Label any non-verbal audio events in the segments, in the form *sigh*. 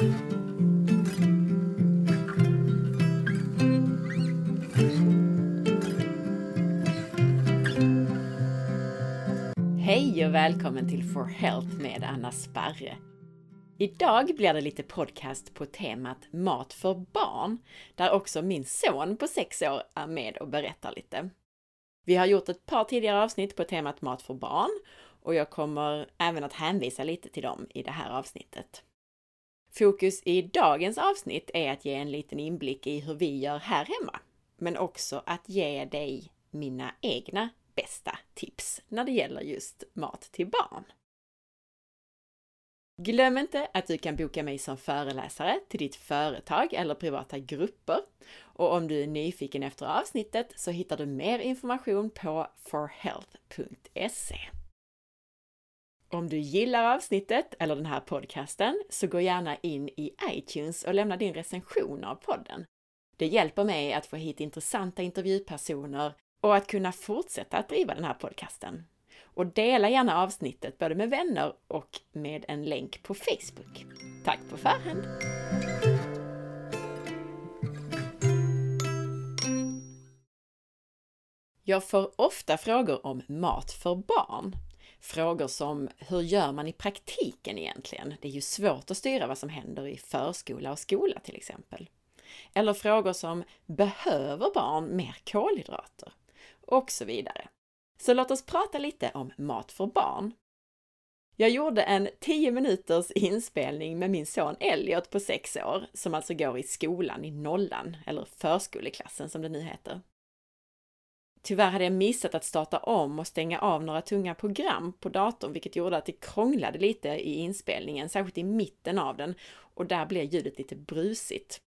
Hej och välkommen till For Health med Anna Sparre. Idag blir det lite podcast på temat mat för barn, där också min son på sex år är med och berättar lite. Vi har gjort ett par tidigare avsnitt på temat mat för barn och jag kommer även att hänvisa lite till dem i det här avsnittet. Fokus i dagens avsnitt är att ge en liten inblick i hur vi gör här hemma, men också att ge dig mina egna bästa tips när det gäller just mat till barn. Glöm inte att du kan boka mig som föreläsare till ditt företag eller privata grupper. Och om du är nyfiken efter avsnittet så hittar du mer information på forhealth.se. Om du gillar avsnittet eller den här podcasten så gå gärna in i iTunes och lämna din recension av podden. Det hjälper mig att få hit intressanta intervjupersoner och att kunna fortsätta att driva den här podcasten. Och dela gärna avsnittet både med vänner och med en länk på Facebook. Tack på förhand! Jag får ofta frågor om mat för barn. Frågor som hur gör man i praktiken egentligen? Det är ju svårt att styra vad som händer i förskola och skola till exempel. Eller frågor som behöver barn mer kolhydrater? Och så vidare. Så låt oss prata lite om mat för barn. Jag gjorde en 10 minuters inspelning med min son Elliot på 6 år, som alltså går i skolan i nollan, eller förskoleklassen som det nu heter. Tyvärr hade jag missat att starta om och stänga av några tunga program på datorn, vilket gjorde att det krånglade lite i inspelningen, särskilt i mitten av den, och där blev ljudet lite brusigt.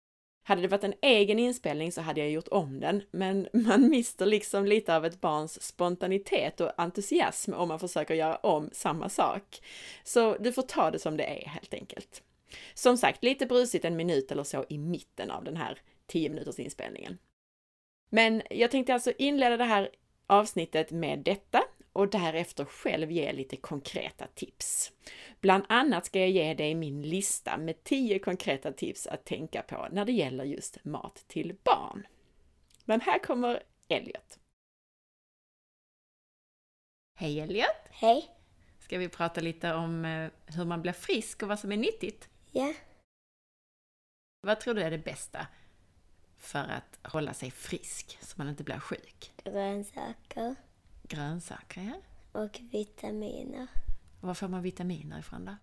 Hade det varit en egen inspelning så hade jag gjort om den, men *laughs* man mister liksom lite av ett barns spontanitet och entusiasm om man försöker göra om samma sak. Så du får ta det som det är helt enkelt. Som sagt, lite brusigt en minut eller så i mitten av den här 10 minuters inspelningen. Men jag tänkte alltså inleda det här avsnittet med detta och därefter själv ge lite konkreta tips. Bland annat ska jag ge dig min lista med 10 konkreta tips att tänka på när det gäller just mat till barn. Men här kommer Elliot. Hej Elliot! Hej! Ska vi prata lite om eh, hur man blir frisk och vad som är nyttigt? Ja. Vad tror du är det bästa för att hålla sig frisk så man inte blir sjuk? Grönsaker Grönsaker, ja. och vitaminer. Var får man vitaminer ifrån då?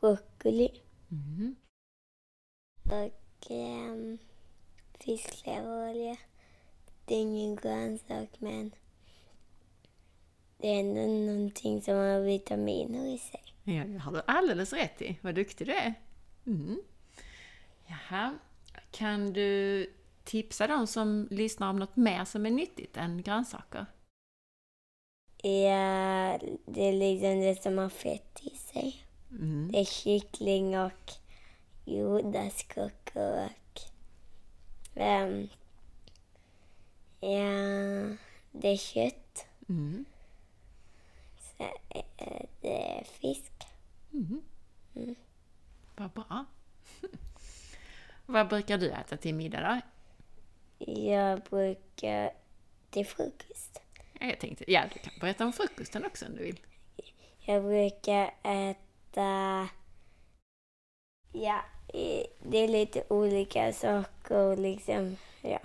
Broccoli Mm. och um, fiskleverolja. Det är ingen grönsak men det är ändå någonting som har vitaminer i sig. Ja, det har du alldeles rätt i. Vad duktig du är. Mm. Jaha. Kan du tipsa de som lyssnar om något mer som är nyttigt än grönsaker? Ja, det är liksom det som har fett i sig. Mm. Det är kyckling och jordärtskockor och... Um, ja, det är kött. Mm. Så, eh, det är fisk. Mm. Mm. Vad bra. Vad brukar du äta till middag då? Jag brukar till frukost. Ja, Jag tänkte, ja du kan berätta om frukosten också om du vill. Jag brukar äta... Ja, det är lite olika saker liksom. Ja.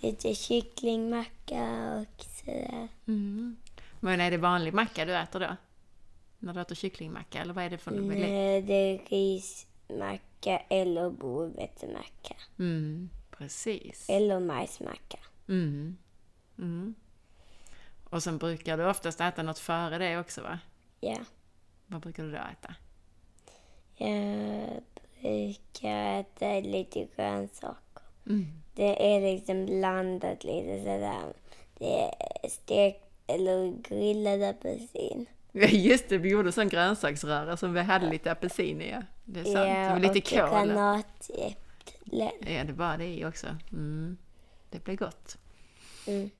Lite kycklingmacka och sådär. Mm. Men är det vanlig macka du äter då? När du äter kycklingmacka eller vad är det för något? Nej, det är rismacka eller bovetemacka. Mm, precis. Eller majsmacka. Mm. Mm. Och sen brukar du oftast äta något före det också va? Ja. Vad brukar du då äta? Jag brukar äta lite grönsaker. Mm. Det är liksom blandat lite sådär. Det är stekt eller grillad apelsin. Ja just det, vi gjorde sån grönsaksröra som vi hade lite apelsin i. Ja. Det är sant. och lite och kål. granatäpplen. Ja, det var det i också. Mm. Det blir gott. Mm.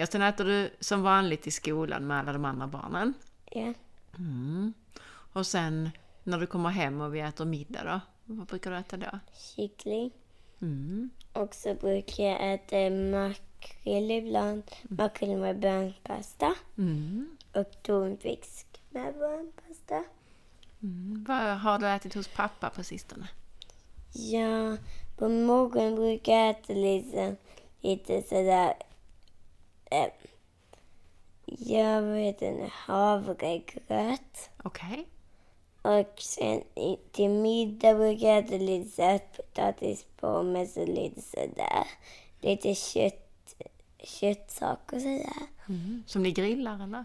Och sen äter du som vanligt i skolan med alla de andra barnen. Ja. Mm. Och sen När du kommer hem och vi äter middag då? Vad brukar du äta då? kyckling. Mm. Och så brukar jag äta makrill ibland. Makrill med bönpasta. Mm. Och tonfisk med bönpasta. Mm. Vad har du ätit hos pappa på sistone? Ja, på morgonen brukar jag äta lite, lite sådär... Eh, jag vet inte, havregröt. Okej. Och sen till middag brukar jag äta lite sötpotatis på med så lite sådär. Lite kött, köttsaker sådär. Mm. Som ni grillar eller?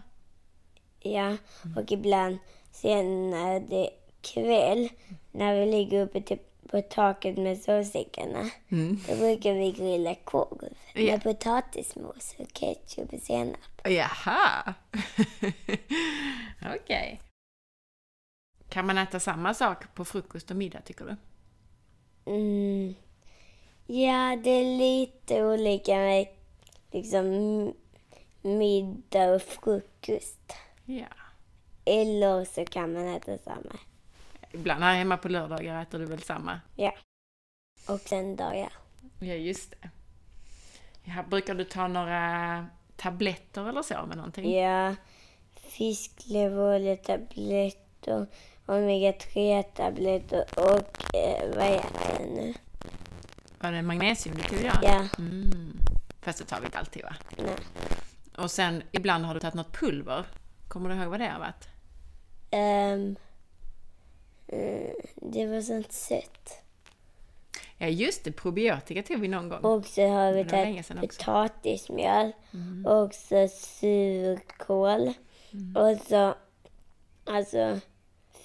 Ja, och ibland sen när det är kväll, när vi ligger uppe till, på taket med sovsäckarna, Mm. då brukar vi grilla korv Ja. med potatismos och ketchup och senap. Jaha! *laughs* Okej. Kan man äta samma sak på frukost och middag tycker du? Mm. Ja, det är lite olika med liksom middag och frukost. Ja. Eller så kan man äta samma. Ibland här hemma på lördagar äter du väl samma? Ja. Och söndagar. Ja, just det. Ja, brukar du ta några tabletter eller så med någonting? Ja, fiskleveroljetabletter, omega-3-tabletter och eh, vad är det nu? Var det magnesium du tog ja? Ja, Mm. Fast det tar vi inte alltid va? nej. Och sen ibland har du tagit något pulver. Kommer du ihåg vad det har varit? Ehm, mm, det var sånt sött. Ja just det, probiotika tog vi någon gång. Och så har vi tagit också. potatismjöl och så surkål och så alltså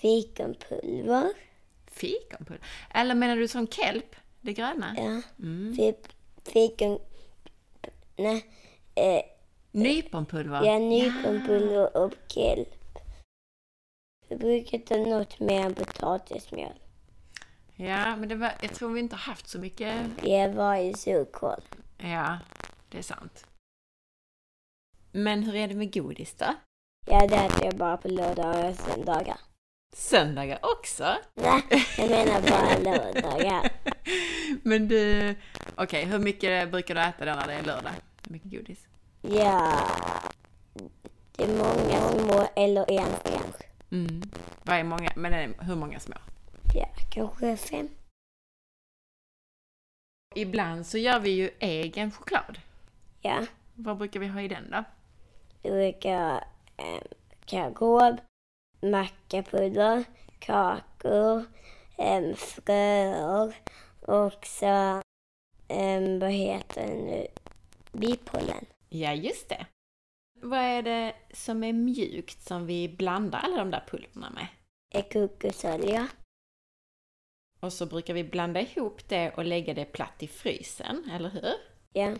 fikonpulver. Fikonpulver? Eller menar du som kelp? Det gröna? Ja, Mm. fi- fikon... Nej, eh, Nyponpulver? ja, nyponpulver och kelp. Vi brukar ta något mer än potatismjöl. Ja, men det var, jag tror vi inte har haft så mycket. Det är varje surkål. Ja, det är sant. Men hur är det med godis då? Ja, det äter jag bara på lördagar och söndagar. Söndagar också? Nej, jag menar bara lördagar. *laughs* Men du, okej, hur mycket brukar du äta då när det är lördag? Hur mycket godis? Ja, det är många små eller en kanske. Mm. Vad är många, men är det- hur många små? Ja, kanske fem. Ibland så gör vi ju egen choklad. Ja, Vad brukar vi ha i den då? då brukar jag eh, kakao, mackapulver, kakor, eh, fröer och så, eh, vad heter det nu, bipollen. Ja, just det. Vad är det som är mjukt som vi blandar alla de där pulverna med? kokosolja. Och så brukar vi blanda ihop det och lägga det platt i frysen, eller hur? Ja,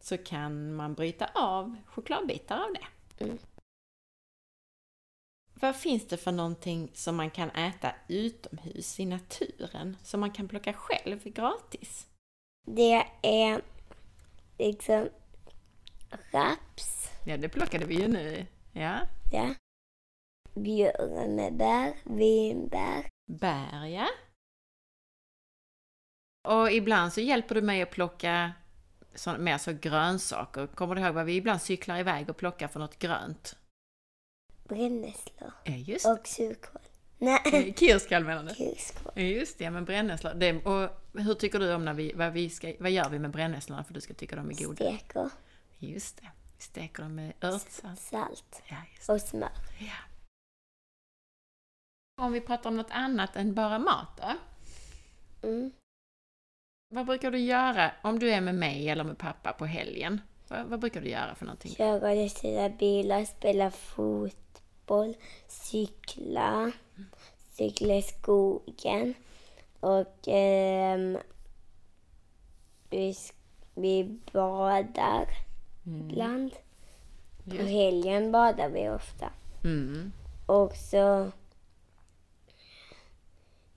Så kan man bryta av chokladbitar av det. Mm. Vad finns det för någonting som man kan äta utomhus i naturen, som man kan plocka själv gratis? det är liksom raps. Ja, det plockade vi ju nu. Ja. Ja. Björnebär, vinbär. Bär, ja. Och ibland så hjälper du mig att plocka så, mer så grönsaker. Kommer du ihåg vad vi ibland cyklar iväg och plockar för något grönt? Brännässlor Ja, just och surkål. Nej, Kirskål menar du? kurskål. Ja, just det, men brännässlor. Det, och hur tycker du om när vi, vad, vi ska, vad gör vi med brännässlorna för att du ska tycka de är goda? Steker, Just det, vi steker dem med örtsalt. salt Ja, just det. och smör. Ja. Om vi pratar om något annat än bara mat då? Mm. Vad brukar du göra om du är med mig eller med pappa på helgen? Vad, vad brukar du göra för någonting? Köra lite bilar, spela fotboll, cykla, cykla i skogen och ehm, vi, vi badar ibland. På helgen badar vi ofta. Mm. Och så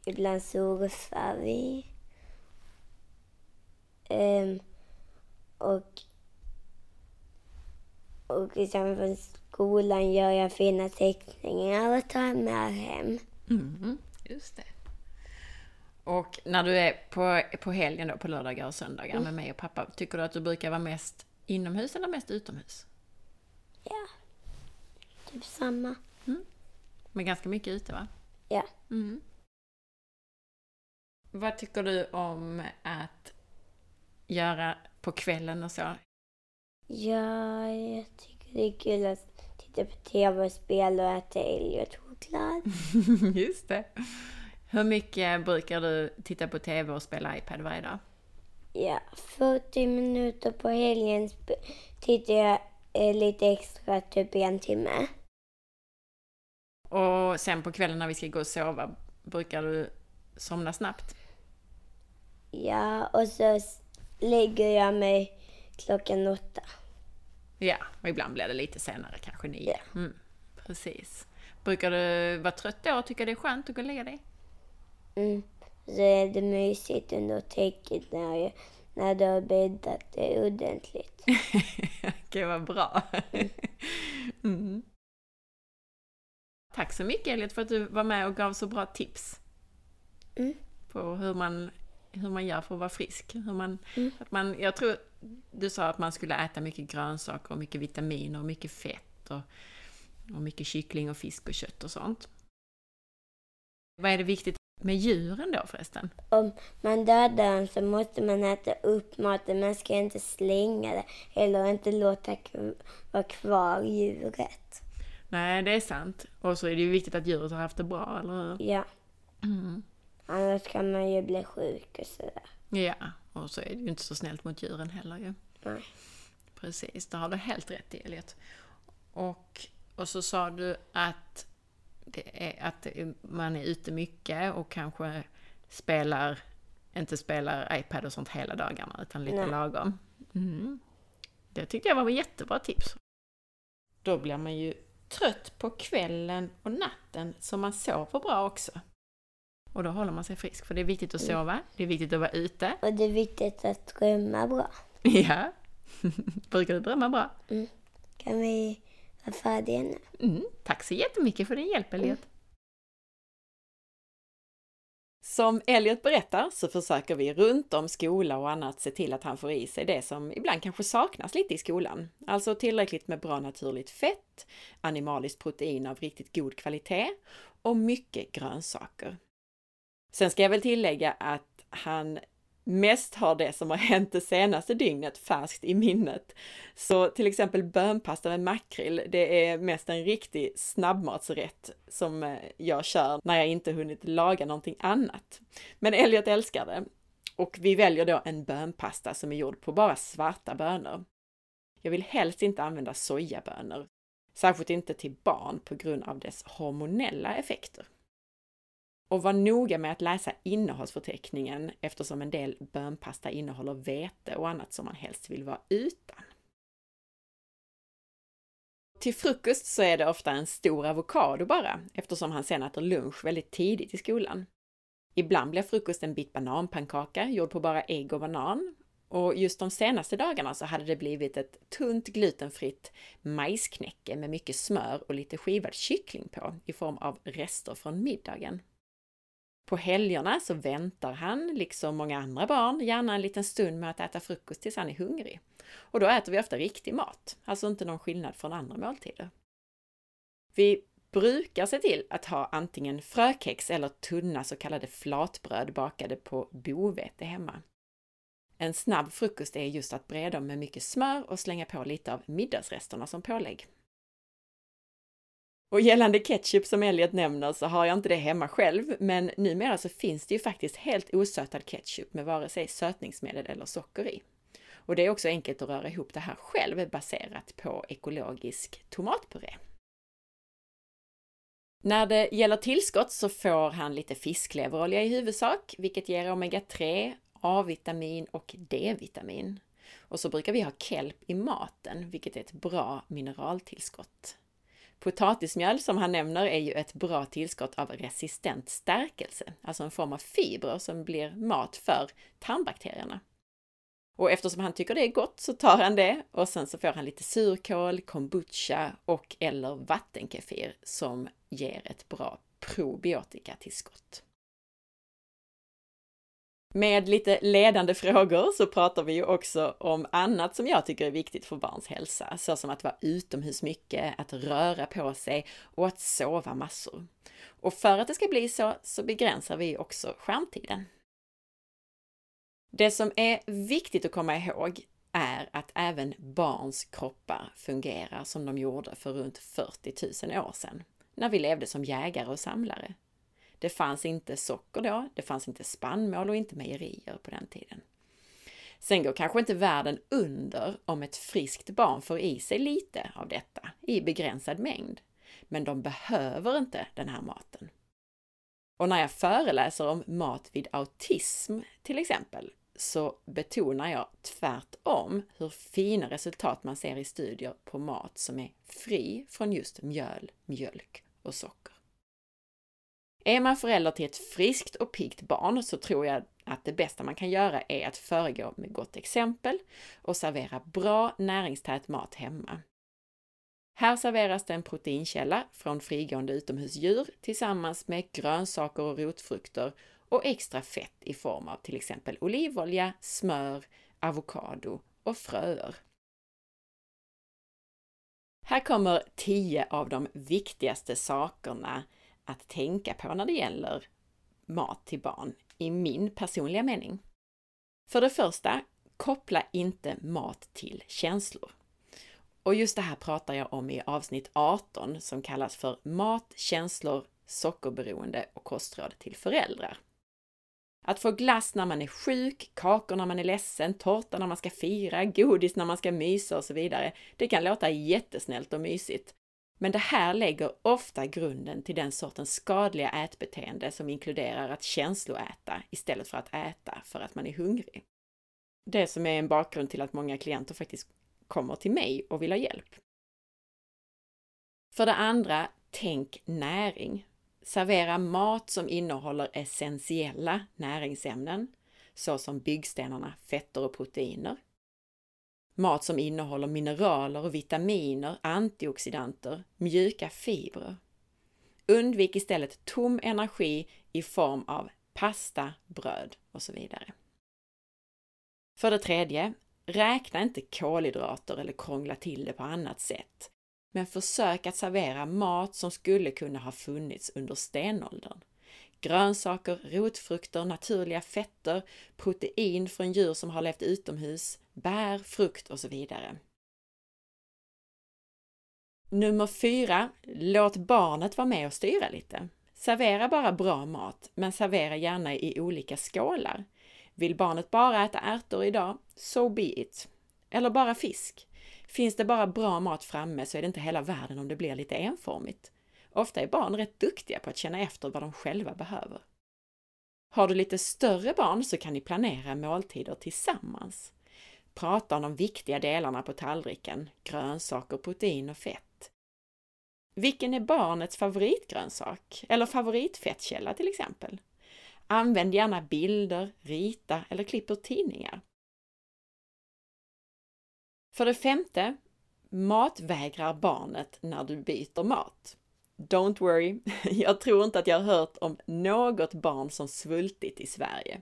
ibland surfar vi. Ehm, och och liksom från skolan gör jag fina teckningar och tar med hem. Mm. Just det. Och när du är på, på helgen då, på lördagar och söndagar med mig och pappa, tycker du att du brukar vara mest inomhus eller mest utomhus? Ja. Typ samma. Men ganska mycket ute va? Ja. Mm. Vad tycker du om att göra på kvällen och så? Ja, jag tycker det är kul att titta på tv-spel och äta Elliot-choklad. *laughs* Just det. Hur mycket brukar du titta på TV och spela iPad varje dag? Ja, 40 minuter på helgen tittar jag eh, lite extra, typ en timme. Och sen på kvällen när vi ska gå och sova, brukar du somna snabbt? Ja, och så lägger jag mig klockan åtta. Ja, och ibland blir det lite senare, kanske nio. Ja. Mm, precis. Brukar du vara trött då och tycka det är skönt att gå och lägga dig? Mm. Så är det mysigt under täcket när, jag, när du har bäddat det ordentligt. *laughs* Okej, vad bra. *laughs* Mm. Tack så mycket Elliot för att du var med och gav så bra tips. Mm. På hur man, hur man gör för att vara frisk. Hur man, Mm. att man, jag tror du sa att man skulle äta mycket grönsaker och mycket vitaminer och mycket fett och, och mycket kyckling och fisk och kött och sånt. Vad är det viktigt med djuren då förresten? Om man dödar dem så måste man äta upp maten. Man ska inte slänga det eller inte låta vara kvar djuret. Nej, det är sant. Och så är det ju viktigt att djuret har haft det bra, eller hur? Ja, Mm. annars kan man ju bli sjuk och sådär. Ja, och så är det ju inte så snällt mot djuren heller ju. Nej. Precis, det har du helt rätt i Elliot. Och, och så sa du att, är, att man är ute mycket och kanske spelar, inte spelar iPad och sånt hela dagarna utan lite Nej. lagom. Mm. Det tyckte jag var ett jättebra tips. Då blir man ju trött på kvällen och natten så man sover bra också. Och då håller man sig frisk, för det är viktigt att sova, det är viktigt att vara ute. Och det är viktigt att drömma bra. *laughs* Ja. *laughs* Brukar du drömma bra? Kan vi vara färdiga nu? Mm, tack så jättemycket för din hjälp Elliot. Som Elliot berättar så försöker vi runt om skola och annat se till att han får i sig det som ibland kanske saknas lite i skolan. Alltså tillräckligt med bra naturligt fett, animaliskt protein av riktigt god kvalitet och mycket grönsaker. Sen ska jag väl tillägga att han mest har det som har hänt det senaste dygnet färskt i minnet. Så till exempel bönpasta med makrill, det är mest en riktig snabbmatsrätt som eh, jag kör när jag inte hunnit laga någonting annat. Men Elliot älskar det. Och vi väljer då en bönpasta som är gjord på bara svarta bönor. Jag vill helst inte använda sojabönor, särskilt inte till barn på grund av dess hormonella effekter. Och var noga med att läsa innehållsförteckningen eftersom en del bönpasta innehåller vete och annat som man helst vill vara utan. Till frukost så är det ofta en stor avokado bara, eftersom han sen äter lunch väldigt tidigt i skolan. Ibland blir frukost en bit bananpannkaka gjord på bara ägg och banan. Och just de senaste dagarna så hade det blivit ett tunt glutenfritt majsknäcke med mycket smör och lite skivad kyckling på i form av rester från middagen. På helgerna så väntar han, liksom många andra barn, gärna en liten stund med att äta frukost tills han är hungrig. Och då äter vi ofta riktig mat, alltså inte någon skillnad från andra måltider. Vi brukar se till att ha antingen frökex eller tunna så kallade flatbröd bakade på bovete hemma. En snabb frukost är just att breda dem med mycket smör och slänga på lite av middagsresterna som pålägg. Och gällande ketchup som Elliot nämner så har jag inte det hemma själv, men numera så finns det ju faktiskt helt osötad ketchup med vare sig sötningsmedel eller socker i. Och det är också enkelt att röra ihop det här själv baserat på ekologisk tomatpuré. När det gäller tillskott så får han lite fiskleverolja i huvudsak, vilket ger omega-3, A-vitamin och D-vitamin. Och så brukar vi ha kelp i maten, vilket är ett bra mineraltillskott. Potatismjöl som han nämner är ju ett bra tillskott av resistent stärkelse, alltså en form av fibrer som blir mat för tarmbakterierna. Och eftersom han tycker det är gott så tar han det och sen så får han lite surkål, kombucha och eller vattenkefir som ger ett bra probiotikatillskott. Med lite ledande frågor så pratar vi ju också om annat som jag tycker är viktigt för barns hälsa, såsom att vara utomhus mycket, att röra på sig och att sova massor. Och för att det ska bli så, så begränsar vi också skärmtiden. Det som är viktigt att komma ihåg är att även barns kroppar fungerar som de gjorde för runt 40 000 år sedan, när vi levde som jägare och samlare. Det fanns inte socker då, det fanns inte spannmål och inte mejerier på den tiden. Sen går kanske inte världen under om ett friskt barn får i sig lite av detta i begränsad mängd. Men de behöver inte den här maten. Och när jag föreläser om mat vid autism till exempel, så betonar jag tvärtom hur fina resultat man ser i studier på mat som är fri från just mjöl, mjölk och socker. Är man förälder till ett friskt och piggt barn så tror jag att det bästa man kan göra är att föregå med gott exempel och servera bra näringstät mat hemma. Här serveras det en proteinkälla från frigående utomhusdjur tillsammans med grönsaker och rotfrukter och extra fett i form av till exempel olivolja, smör, avokado och fröer. Här kommer tio av de viktigaste sakerna att tänka på när det gäller mat till barn, i min personliga mening. För det första, koppla inte mat till känslor. Och just det här pratar jag om i avsnitt 18 som kallas för Mat, känslor, sockerberoende och kostråd till föräldrar. Att få glass när man är sjuk, kakor när man är ledsen, tårta när man ska fira, godis när man ska mysa och så vidare. Det kan låta jättesnällt och mysigt. Men det här lägger ofta grunden till den sortens skadliga ätbeteende som inkluderar att känsloäta istället för att äta för att man är hungrig. Det som är en bakgrund till att många klienter faktiskt kommer till mig och vill ha hjälp. För det andra, tänk näring. Servera mat som innehåller essentiella näringsämnen såsom byggstenarna fetter och proteiner. Mat som innehåller mineraler och vitaminer, antioxidanter, mjuka fibrer. Undvik istället tom energi i form av pasta, bröd och så vidare. För det tredje, räkna inte kolhydrater eller krångla till det på annat sätt. Men försök att servera mat som skulle kunna ha funnits under stenåldern. Grönsaker, rotfrukter, naturliga fetter, protein från djur som har levt utomhus, bär, frukt och så vidare. Nummer fyra, låt barnet vara med och styra lite. Servera bara bra mat, men servera gärna i olika skålar. Vill barnet bara äta ärtor idag? So be it. Eller bara fisk. Finns det bara bra mat framme så är det inte hela världen om det blir lite enformigt. Ofta är barn rätt duktiga på att känna efter vad de själva behöver. Har du lite större barn så kan ni planera måltider tillsammans. Prata om de viktiga delarna på tallriken, grönsaker, protein och fett. Vilken är barnets favoritgrönsak? Eller favoritfettkälla till exempel? Använd gärna bilder, rita eller klipp ur tidningar. För det femte, matvägrar barnet när du byter mat. Don't worry, *laughs* jag tror inte att jag har hört om något barn som svultit i Sverige.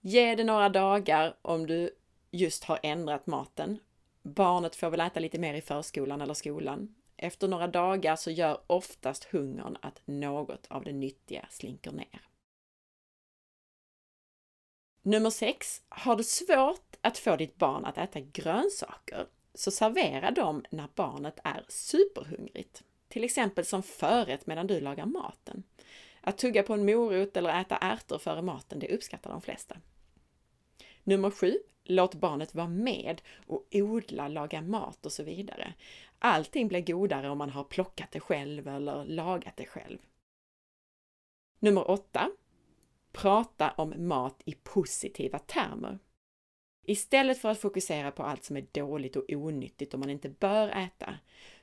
Ge det några dagar om du just har ändrat maten. Barnet får väl äta lite mer i förskolan eller skolan. Efter några dagar så gör oftast hungern att något av det nyttiga slinker ner. Nummer 6. Har du svårt att få ditt barn att äta grönsaker så servera dem när barnet är superhungrigt. Till exempel som förrätt medan du lagar maten. Att tugga på en morot eller äta ärtor före maten, det uppskattar de flesta. Nummer 7. Låt barnet vara med och odla, laga mat och så vidare. Allting blir godare om man har plockat det själv eller lagat det själv. Nummer 8 prata om mat i positiva termer. Istället för att fokusera på allt som är dåligt och onyttigt och man inte bör äta,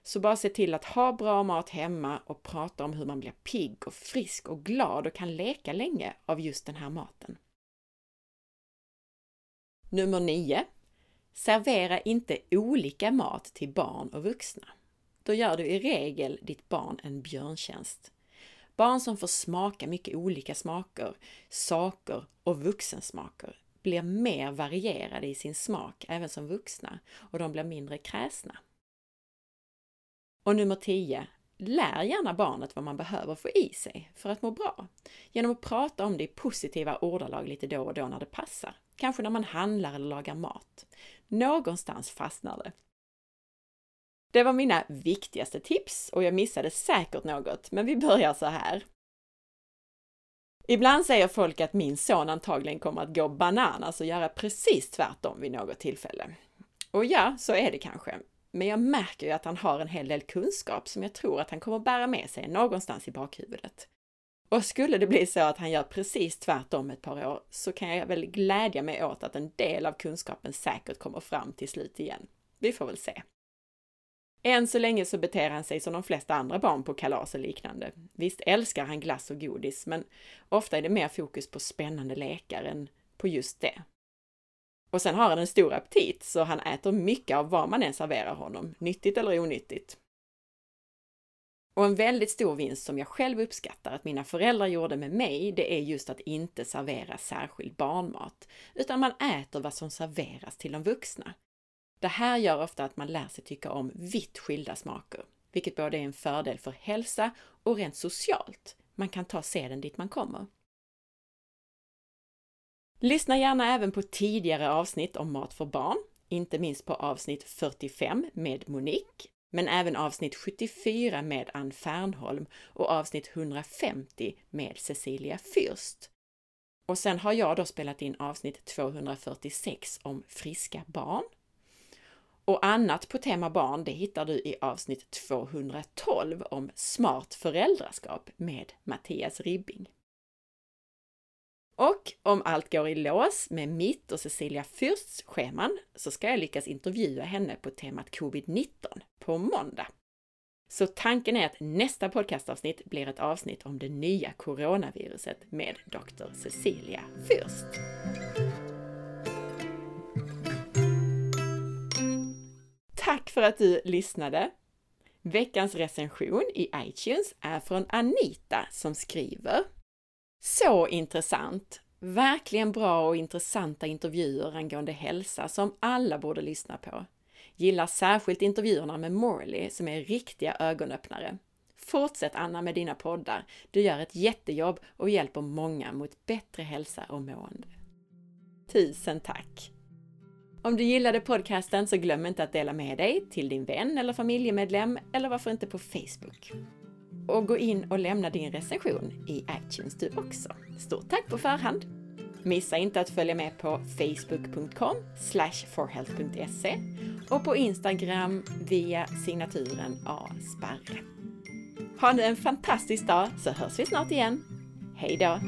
så bara se till att ha bra mat hemma och prata om hur man blir pigg och frisk och glad och kan leka länge av just den här maten. Nummer 9. Servera inte olika mat till barn och vuxna. Då gör du i regel ditt barn en björntjänst. Barn som får smaka mycket olika smaker, saker och vuxensmaker blir mer varierade i sin smak även som vuxna och de blir mindre kräsna. Och nummer 10. Lär gärna barnet vad man behöver få i sig för att må bra. Genom att prata om det i positiva ordalag lite då och då när det passar. Kanske när man handlar eller lagar mat. Någonstans fastnar det. Det var mina viktigaste tips och jag missade säkert något, men vi börjar så här. Ibland säger folk att min son antagligen kommer att gå bananas och göra precis tvärtom vid något tillfälle. Och ja, så är det kanske. Men jag märker ju att han har en hel del kunskap som jag tror att han kommer bära med sig någonstans i bakhuvudet. Och skulle det bli så att han gör precis tvärtom ett par år så kan jag väl glädja mig åt att en del av kunskapen säkert kommer fram till slut igen. Vi får väl se. Än så länge så beter han sig som de flesta andra barn på kalas och liknande. Visst älskar han glass och godis, men ofta är det mer fokus på spännande lekar än på just det. Och sen har han en stor aptit, så han äter mycket av vad man än serverar honom, nyttigt eller onyttigt. Och en väldigt stor vinst som jag själv uppskattar att mina föräldrar gjorde med mig, det är just att inte servera särskild barnmat, utan man äter vad som serveras till de vuxna. Det här gör ofta att man lär sig tycka om vitt skilda smaker, vilket både är en fördel för hälsa och rent socialt. Man kan ta seden dit man kommer. Lyssna gärna även på tidigare avsnitt om mat för barn, inte minst på avsnitt 45 med Monique, men även avsnitt 74 med Ann Fernholm och avsnitt 150 med Cecilia Fürst. Och sen har jag då spelat in avsnitt 246 om friska barn och annat på tema barn, det hittar du i avsnitt 212 om smart föräldraskap med Mattias Ribbing. Och om allt går i lås med mitt och Cecilia Fürsts scheman så ska jag lyckas intervjua henne på temat covid-19 på måndag. Så tanken är att nästa podcastavsnitt blir ett avsnitt om det nya coronaviruset med Dr. Cecilia Fürst. Tack för att du lyssnade! Veckans recension i iTunes är från Anita som skriver så intressant! Verkligen bra och intressanta intervjuer angående hälsa som alla borde lyssna på. Gillar särskilt intervjuerna med Morley som är riktiga ögonöppnare. Fortsätt Anna med dina poddar. Du gör ett jättejobb och hjälper många mot bättre hälsa och mående. Tusen tack! Om du gillade podcasten så glöm inte att dela med dig till din vän eller familjemedlem eller varför inte på Facebook. Och gå in och lämna din recension i iTunes du också. Stort tack på förhand! Missa inte att följa med på facebook.com forhealth.se och på Instagram via signaturen asparre. Ha nu en fantastisk dag så hörs vi snart igen. Hej då!